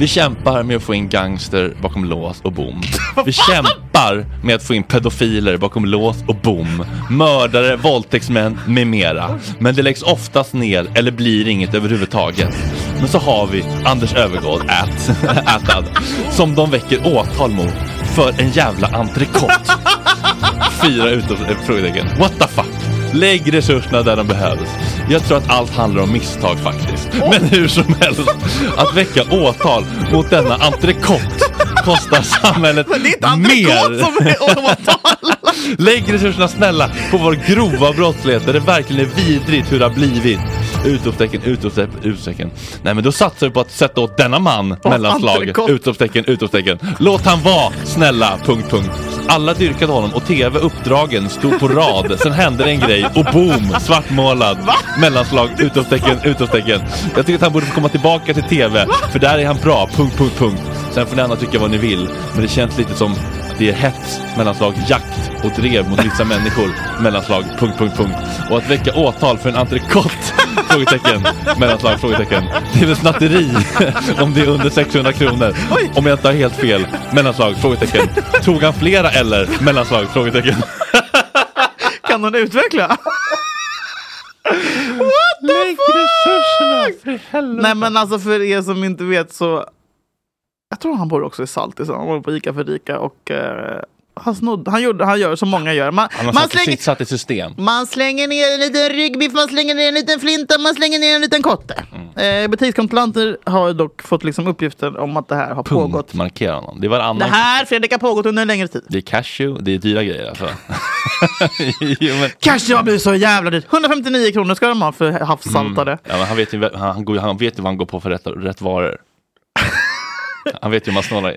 Vi kämpar med att få in gangster bakom lås och bom. Vi kämpar med att få in pedofiler bakom lås och bom. Mördare, våldtäktsmän med mera. Men det läggs oftast ner eller blir inget överhuvudtaget. Men så har vi Anders Övergård, ät, ätad, som de väcker åtal mot för en jävla entrecote. Fyra utom, eh, frågetecken. What the fuck? Lägg resurserna där de behövs. Jag tror att allt handlar om misstag faktiskt. Men hur som helst, att väcka åtal mot denna entrecote kostar samhället det är inte entrecote mer. som är åtal! Lägg resurserna snälla på vår grova brottslighet där det verkligen är vidrigt hur det har blivit. Utropstecken, utropstecken, utropstecken. Nej men då satsar vi på att sätta åt denna man mellanslag. Utropstecken, utropstecken. Låt han vara, snälla, punkt, punkt. Alla dyrkade honom och tv uppdragen stod på rad. Sen hände det en grej och boom, svartmålad. Mellanslag, utropstecken, utropstecken. Jag tycker att han borde komma tillbaka till tv, för där är han bra, punkt, punkt, punkt. Sen får ni andra tycka vad ni vill, men det känns lite som det är hets, mellanslag, jakt och drev mot vissa människor, mellanslag, punkt, punkt, punkt. Och att väcka åtal för en entrecote, frågetecken, mellanslag, frågetecken. Det är väl snatteri om det är under 600 kronor. Om jag inte har helt fel, mellanslag, frågetecken. Tog han flera eller, mellanslag, frågetecken. Kan hon utveckla? What the fuck? Nej men alltså för er som inte vet så Jag tror han bor också i Saltis. Han var på Ica för Rika och eh, han, snodde, han, gjorde, han gör som många gör. Man, Han har man, satt, slänger, sitt satt i system. man slänger ner en liten ryggbiff, man slänger ner en liten flinta, man slänger ner en liten kotte. Mm. Eh, butikskontrollanter har dock fått liksom uppgifter om att det här har pågått. Punktmarkera honom. Det var annan. Det här Fredrik har pågått under en längre tid. Det är cashew, det är dyra grejer alltså. jo, men... Kanske har blivit så jävla dyrt. 159 kronor ska de ha för havssaltare. Ja, men han, vet ju, han, han, han vet ju vad han går på för rätt, rätt varor. Han vet ju hur man snålar.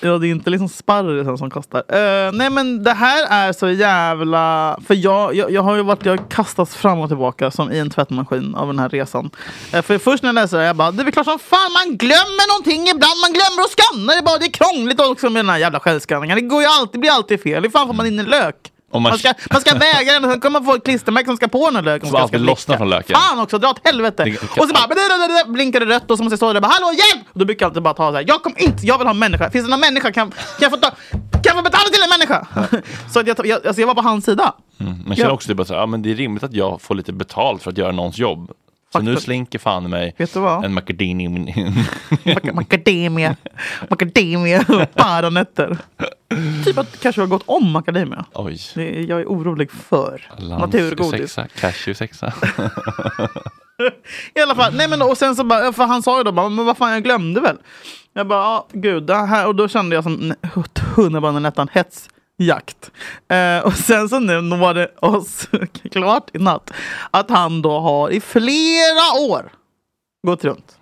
Ja, det är inte liksom sparrisen som kostar. Uh, nej, men det här är så jävla... För jag, jag, jag har ju varit, jag kastats fram och tillbaka som i en tvättmaskin av den här resan. Uh, för först när jag läste det, jag bara, det är väl klart som fan man glömmer någonting ibland. Man glömmer att skanna det bara. Det är krångligt också med den här jävla självskanningen. Det går ju alltid, blir alltid fel. Hur fan får man in en lök? Om man- Man ska, man ska väga den och sen kommer man få ett klistermärke som ska på den här löken. Som alltid lossnar från löken. Fan också, dra åt helvete! Det- Och så bara blablabla, blinkar det rött och så måste jag stå där och bara hallå hjälp! Och då brukar jag alltid bara ta så här, jag kommer inte, jag vill ha en människa. Finns det någon människa? Kan, kan, jag, få ta, kan jag få betala till en människa? så att jag, jag, alltså jag var på hans sida. Mm. Men känner Ja. också typ att ja, men det är rimligt att jag får lite betalt för att göra någons jobb. Så nu slinker fan mig en macadini. Mac- Macadamia, macadamia, paranötter. Typ att kanske har gått om macadamia. Oj. Det jag är orolig för naturgodis. Sexa, cashew sexa. I alla fall, nej men och sen så bara, för han sa ju då bara, men vad fan jag glömde väl. Jag bara, ja gud, här, och då kände jag som tunnelbanenettan hetsjakt. Eh, och sen så nu når det oss klart i natt att han då har i flera år gått runt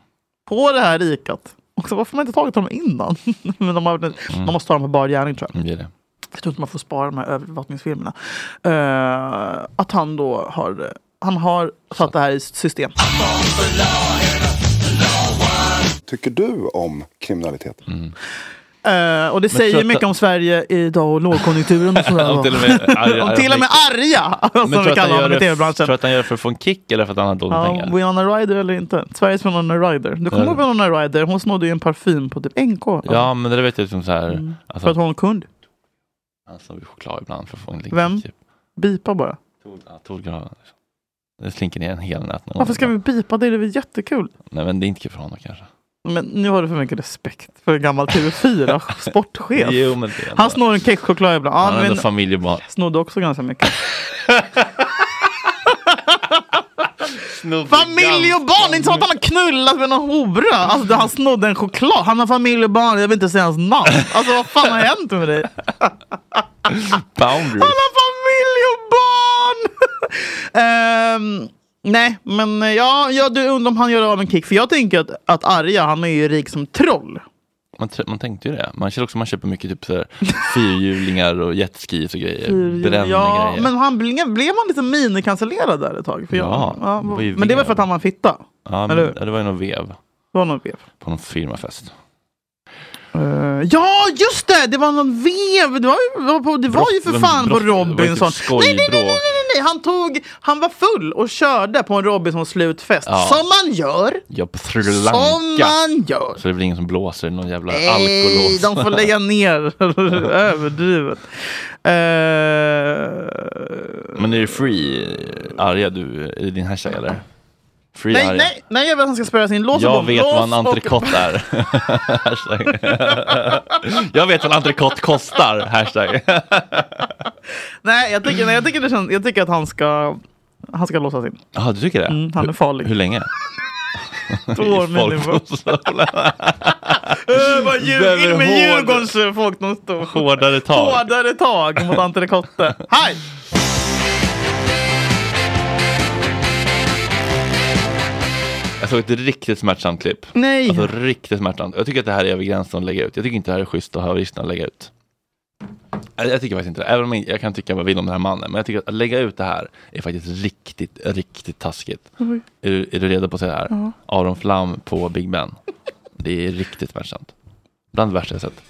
på det här rikat. Och så varför har man inte tagit honom innan? men de, har, de måste ta dem på bar gärning tror jag. Det är det. Jag tror inte man får spara de här övervakningsfilmerna. Eh, att han då har, han har satt det här i system. tycker du om kriminalitet? Eh, och det tror säger att- mycket om Sverige idag och lågkonjunkturen och sådär. Och till och med arga- och till och med arga, Men som vi kallar honom i tv-branschen. Tror du att han gör det för att få en kick eller för att han har dåligt Ja, pengar? Winona Ryder eller inte? Sveriges Winona Ryder. Du kommer Ja. ihåg Winona Ryder? Hon snodde ju en parfym på typ NK. Ja, men det vet jag som så här. Mm. Alltså, För att hon kunde. Han snor choklad ibland för att få en liten Vem? Typ. Bipa bara. Ja, Tordgraven. Liksom. Det slinker ner en hel nät. Varför ska vi bipa? Det är väl jättekul. Nej, men det är inte kul för honom kanske. Men nu har du för mycket respekt för en gammal TV4 sportchef. Jo, men det är ändå- Han snor en kexchoklad ibland. Han har ändå men familjebarn. snodde också ganska mycket. Familj och barn! Det är inte så att han har knullat med någon hora. Alltså, han snodde en choklad. Han har familj och barn. Jag vill inte säga hans namn. Alltså vad fan har hänt med dig? Boundaries. Han har familj och barn! Ehm, nej, men eh, ja, ja, du undrar om han gör av en kick. För jag tänker att, att Arja, han är ju rik som troll. Man, man tänkte ju det. Man känner också man köper mycket typ så här, fyrhjulingar och jetskis och grejer. Bränning ja, grejer. men han, blev, blev han lite minikancellerad där ett tag? För jag, Ja, ja, det var ju men det var för att han var en fitta. ja, eller men, ja, det var ju någon vev Det var någon vev. på någon firmafest. Eh, ja, just det! Det var någon vev. Det var ju, det var ju för fan på typ Robinson. nej, nej, nej, nej, nej. Han, tog, han var full och körde på en Robinson slutfest. Ja. Som man gör. Ja, på Sri Lanka. Som man gör. Så det väl ingen som blåser i någon jävla Nej, alkolås. de får lägga ner. Överdrivet. Eh, Men är det free arga du? Det din hashtag eller? Free nej, nej, nej, jag vill att han ska spöa sin lås och Jag vet vad en och- entrecote är. Hashtag. jag vet vad en entrecote kostar. Hashtag. Nej, jag tycker, nej, jag tycker, känns, jag tycker att han ska, han ska låsas in. Jaha, du tycker det? Mm, han är farlig. Hur länge? Två år minimum. ljug, Behöver in med Djurgårdens folkdomstol. Hårdare tag. Hårdare tag mot entrecote. Hej! Jag såg ett riktigt smärtsamt klipp. Nej. Alltså riktigt smärtsamt. Jag tycker att det här är över gränsen att lägga ut. Jag tycker inte det här är schysst att haveristerna lägga ut. Jag, jag tycker faktiskt inte det. Även om jag, jag kan tycka vad jag vill om den här mannen. Men jag tycker att, att lägga ut det här är faktiskt riktigt, riktigt taskigt. Oj. Är du, är du redo på att se det här? Ja. Aron Flam på Big Ben. Det är riktigt smärtsamt. Bland det värsta jag sett.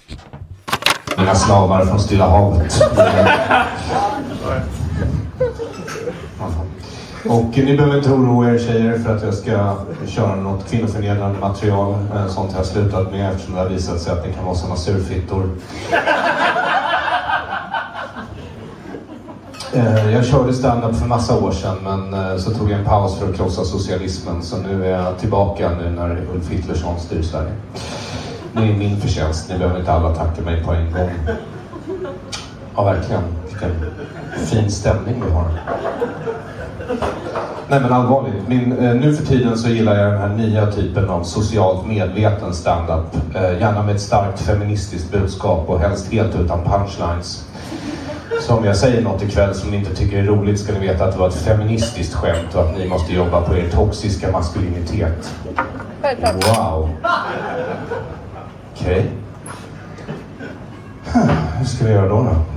Mina slavar från Stilla havet. Och ni behöver inte oroa er tjejer för att jag ska köra något kvinnoförnedrande material. Eh, Sånt har jag slutat med eftersom det har visat sig att ni kan vara såna surfittor. Eh, Jag körde stand-up för massa år sedan men eh, så tog jag en paus för att krossa socialismen. Så nu är jag tillbaka nu när Ulf Hitlersson styr Sverige. Det är min förtjänst. Ni behöver inte alla tacka mig på en gång. Ja, verkligen. Vilken fin stämning vi har. Nej men allvarligt. Min, eh, nu för tiden så gillar jag den här nya typen av socialt medveten stand-up. Eh, gärna med ett starkt feministiskt budskap och helst helt utan punchlines. Så om jag säger något ikväll som ni inte tycker är roligt ska ni veta att det var ett feministiskt skämt och att ni måste jobba på er toxiska maskulinitet. Wow. Okej. Huh, Hur ska vi göra då? då?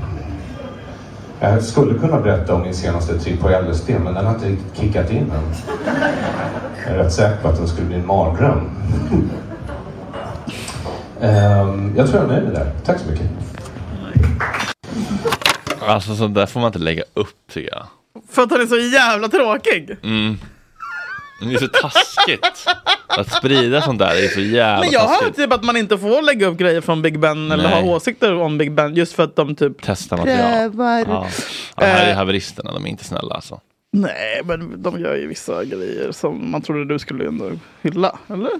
Jag skulle kunna berätta om min senaste tripp på LSD men den har inte riktigt kickat in än. Jag är rätt säker på att den skulle bli en mardröm. Ehm, jag tror jag är nöjd med det. Tack så mycket. Alltså sånt där får man inte lägga upp tycker jag. För att han är så jävla tråkig. Mm. Det är så taskigt. Att sprida sånt där är så jävla Men jag har taskigt. typ att man inte får lägga upp grejer från Big Ben eller Nej. ha åsikter om Big Ben just för att de typ Testa material. prövar. Ja. Ja, här är Eh. haveristerna, de är inte snälla alltså. Nej, men de gör ju vissa grejer som man trodde du skulle ändå hylla, eller?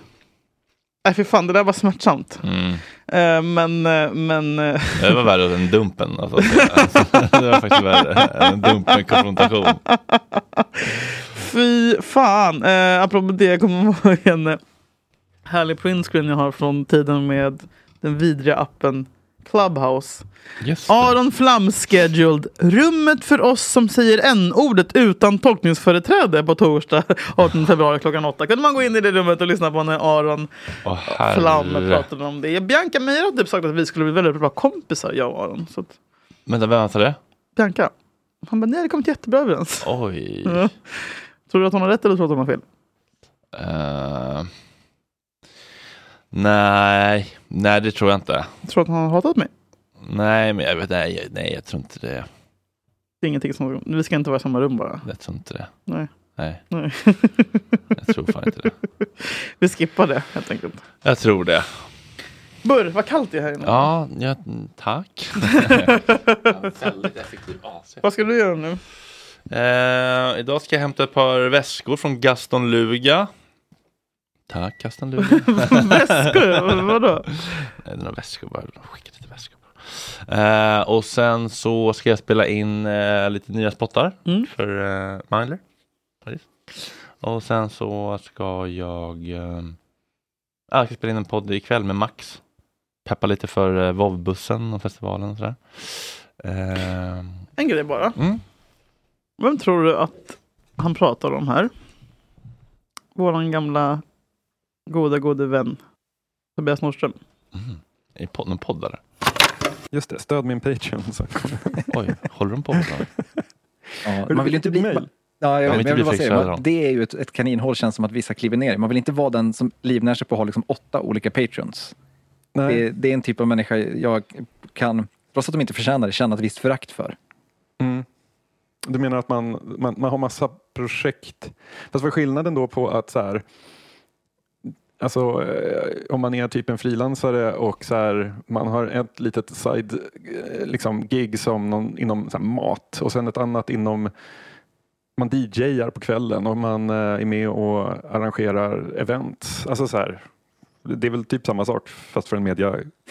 Nej, för fan, det där var smärtsamt. Mm. Eh, men, eh, men... eh, Det var värre än Dumpen. Alltså. Det var faktiskt värre än en Dumpen-konfrontation. Fy fan! Eh, apropå det, jag kommer ihåg en eh, härlig printscreen jag har från tiden med den vidriga appen Clubhouse. Just Aron Flam scheduled rummet för oss som säger n-ordet utan tolkningsföreträde på torsdag 18 februari klockan 8. Kunde man gå in i det rummet och lyssna på när Aron Åh, Flam pratade om det. Bianca Meira har typ sagt att vi skulle bli väldigt bra kompisar, jag och Aron. Så att, Vänta, vem sa det? Bianca, han bara, ni hade kommit jättebra överens. Oj. Ja. Tror du att hon har rätt eller tror du att hon har fel? Eh, Nej, nej det tror jag inte. Tror du att han har hatat mig? Nej, men jag vet nej, nej, jag tror inte det. Det är ingenting som... Vi ska inte vara i samma rum bara. Jag tror inte det. Nej. Nej, Nej. jag tror fan inte det. Vi skippar det helt enkelt. Jag tror det. Burr, vad kallt det är här inne. Ja, ja tack. Väldigt effektiv AC. Vad ska du göra nu? Eh, idag ska jag hämta ett par väskor från Gaston Luga. Tack Gaston Luga. Väskor? Vadå? Nej, det är väskor bara. De skickade lite väskor. Eh, och sen så ska jag spela in eh, lite nya spottar Mm. för eh. Precis. Och sen så ska jag, eh, ja, jag ska spela in en podd ikväll med Max. Peppa lite för eh, Vovbussen och festivalen och sådär. Eh, En grej bara. Mm. Vem tror du att han pratar om här? Våran gamla goda, gode vän Tobias Norström. I pod- någon podd eller? Just det, stöd min Patreon. Så. Oj, håller de på med? Ja, man vill ju inte bli... Mail? Ja, jag, vet, jag inte vill bara säga, man, det är ju ett, ett kaninhål känns som att vissa kliver ner. Man vill inte vara den som livnär sig på att ha liksom åtta olika patrons. Det, det är en typ av människa jag kan, trots att de inte förtjänar det, känna ett visst förakt för. Du menar att man, man, man har massa projekt. Fast vad är skillnaden då på att så här, Alltså eh, om man är typ en frilansare och så här, man har ett litet side eh, liksom, gig som någon, inom så här, mat och sen ett annat inom man DJar på kvällen och man eh, är med och arrangerar event. Alltså så här, det är väl typ samma sak fast för en media,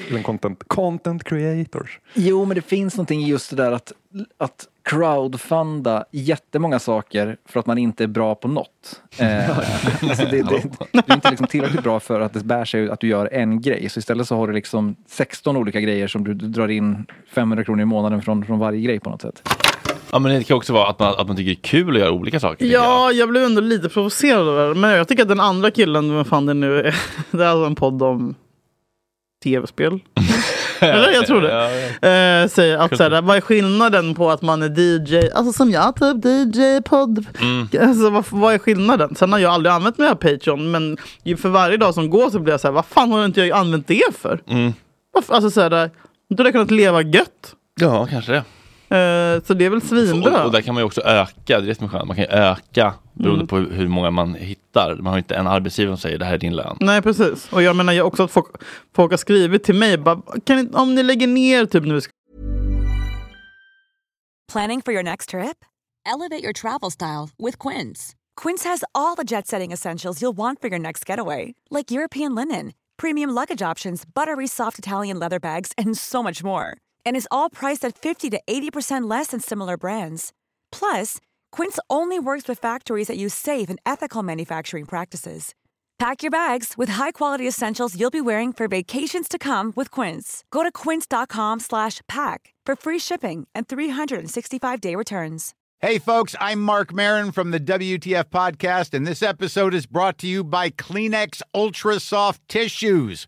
eller en content, content creators. Jo, men det finns någonting i just det där att, att crowdfunda jättemånga saker för att man inte är bra på något. Eh, alltså det, det, du är inte liksom tillräckligt bra för att det bär sig att du gör en grej. Så istället så har du liksom 16 olika grejer som du, du drar in 500 kronor i månaden från, från varje grej på något sätt. Ja men det kan också vara att man, att man tycker det är kul att göra olika saker. Ja, jag blev ändå lite provocerad av det. Men jag tycker att den andra killen, vem fan det nu är, det är alltså en podd om tv-spel. Eller jag tror det. Eh, säger att såhär, vad är skillnaden på att man är DJ, alltså som jag typ, DJ-podd. Mm. Alltså vad, vad är skillnaden? Sen har jag aldrig använt mig av Patreon, men för varje dag som går så blir jag såhär, vad fan har inte jag använt det för? Mm. Alltså såhär, då hade jag kunnat leva gött. Ja, kanske det. Eh, så det är väl svinbra. Och, och där kan man ju också öka, det är det som är skönt, man kan ju öka beroende Mm. på hur hur många man hittar. Man har inte en arbetsgivare som säger det här är din lön. Nej precis. Och jag menar jag också att folk, folk har skrivit till mig, bara, kan om ni lägger ner typ nu Planning for your next trip? Elevate your travel style with Quince. Quince has all the jet setting essentials you'll want for your next getaway, like European linen, premium luggage options, buttery soft Italian leather bags, and so much more. And is all priced at 50 to 80% less than similar brands. Plus, Quince only works with factories that use safe and ethical manufacturing practices. Pack your bags with high-quality essentials you'll be wearing for vacations to come with Quince. Go to quince.com slash pack for free shipping and 365-day returns. Hey, folks, I'm Mark Marin from the WTF Podcast, and this episode is brought to you by Kleenex Ultra Soft Tissues,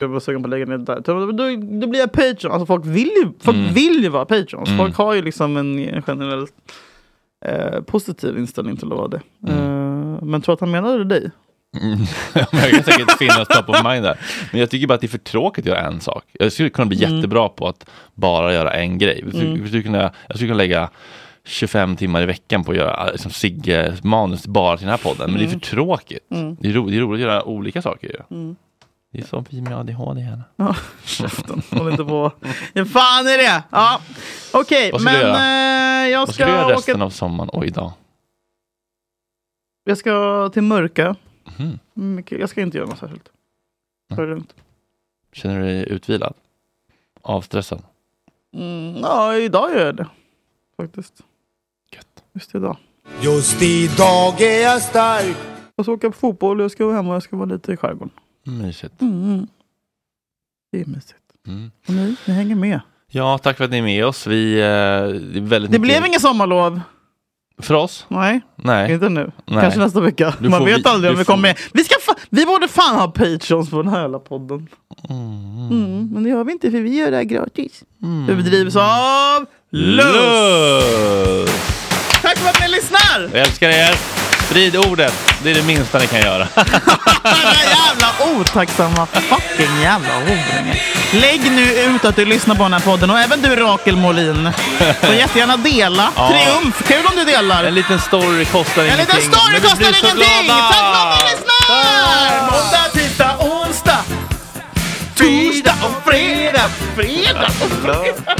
Jag var sugen på att lägga ner det där. Då, då, blir jag Patreon. Alltså folk vill ju, folk Mm. vill ju vara Patreons. Mm. Folk har ju liksom en generellt eh, positiv inställning till att vara det. Mm. Eh, men tror att han menade dig? Mm. jag kan säkert finnas top of mind där. Men jag tycker bara att det är för tråkigt att göra en sak. Jag skulle kunna bli Mm. jättebra på att bara göra en grej. Jag skulle, Mm. jag skulle, kunna, jag skulle kunna lägga 25 timmar i veckan på att göra liksom, Sigge manus bara till den här podden. Men det är Mm. för tråkigt. Mm. Det, är ro, det är roligt att göra olika saker ju. Mm. Det är som vi med ADHD här. Ja, käften. Håll inte på. Ja, fan är det? Ja, okej. Ska men eh, jag Vad ska du göra åka... resten av sommaren och idag? Jag ska till Mörka. Mhm. Mycket- Jag ska inte göra något särskilt. Ta det lugnt. Känner du dig utvilad? Avstressad? Mm, ja, idag gör jag det. Faktiskt. Just idag. Just idag är jag stark Jag ska åka på fotboll och jag ska vara hemma och jag ska vara lite i skärgården. Mysigt. Mm. Det är mysigt. Mm. Och ni, ni hänger med. Ja, tack för att ni är med oss. Vi, eh, väldigt Det blev inget sommarlov. För oss? Nej. Nej. Inte nu. Nej. Kanske nästa vecka. Du Man vet vi- aldrig om vi får- kommer med. Vi, ska vi borde fan ha patreons på den här jävla podden. Mm, men det gör vi inte för vi gör det här gratis. Mm. Det bedrivs av Lust. Lust! Tack för att ni lyssnar! Jag älskar er. Sprid ordet. Det är det minsta ni kan göra. Jävla otacksamma fucking jävla horunge. Lägg nu ut att du lyssnar på den här podden och även du Rakel Molin. Så jättegärna dela. Ja. Triumf, kul om du delar. En liten story kostar En ingenting. liten story kostar ingenting! Tack för att ni lyssnar! Måndag, tisdag, onsdag. Torsdag och fredag. Fredag och fredag.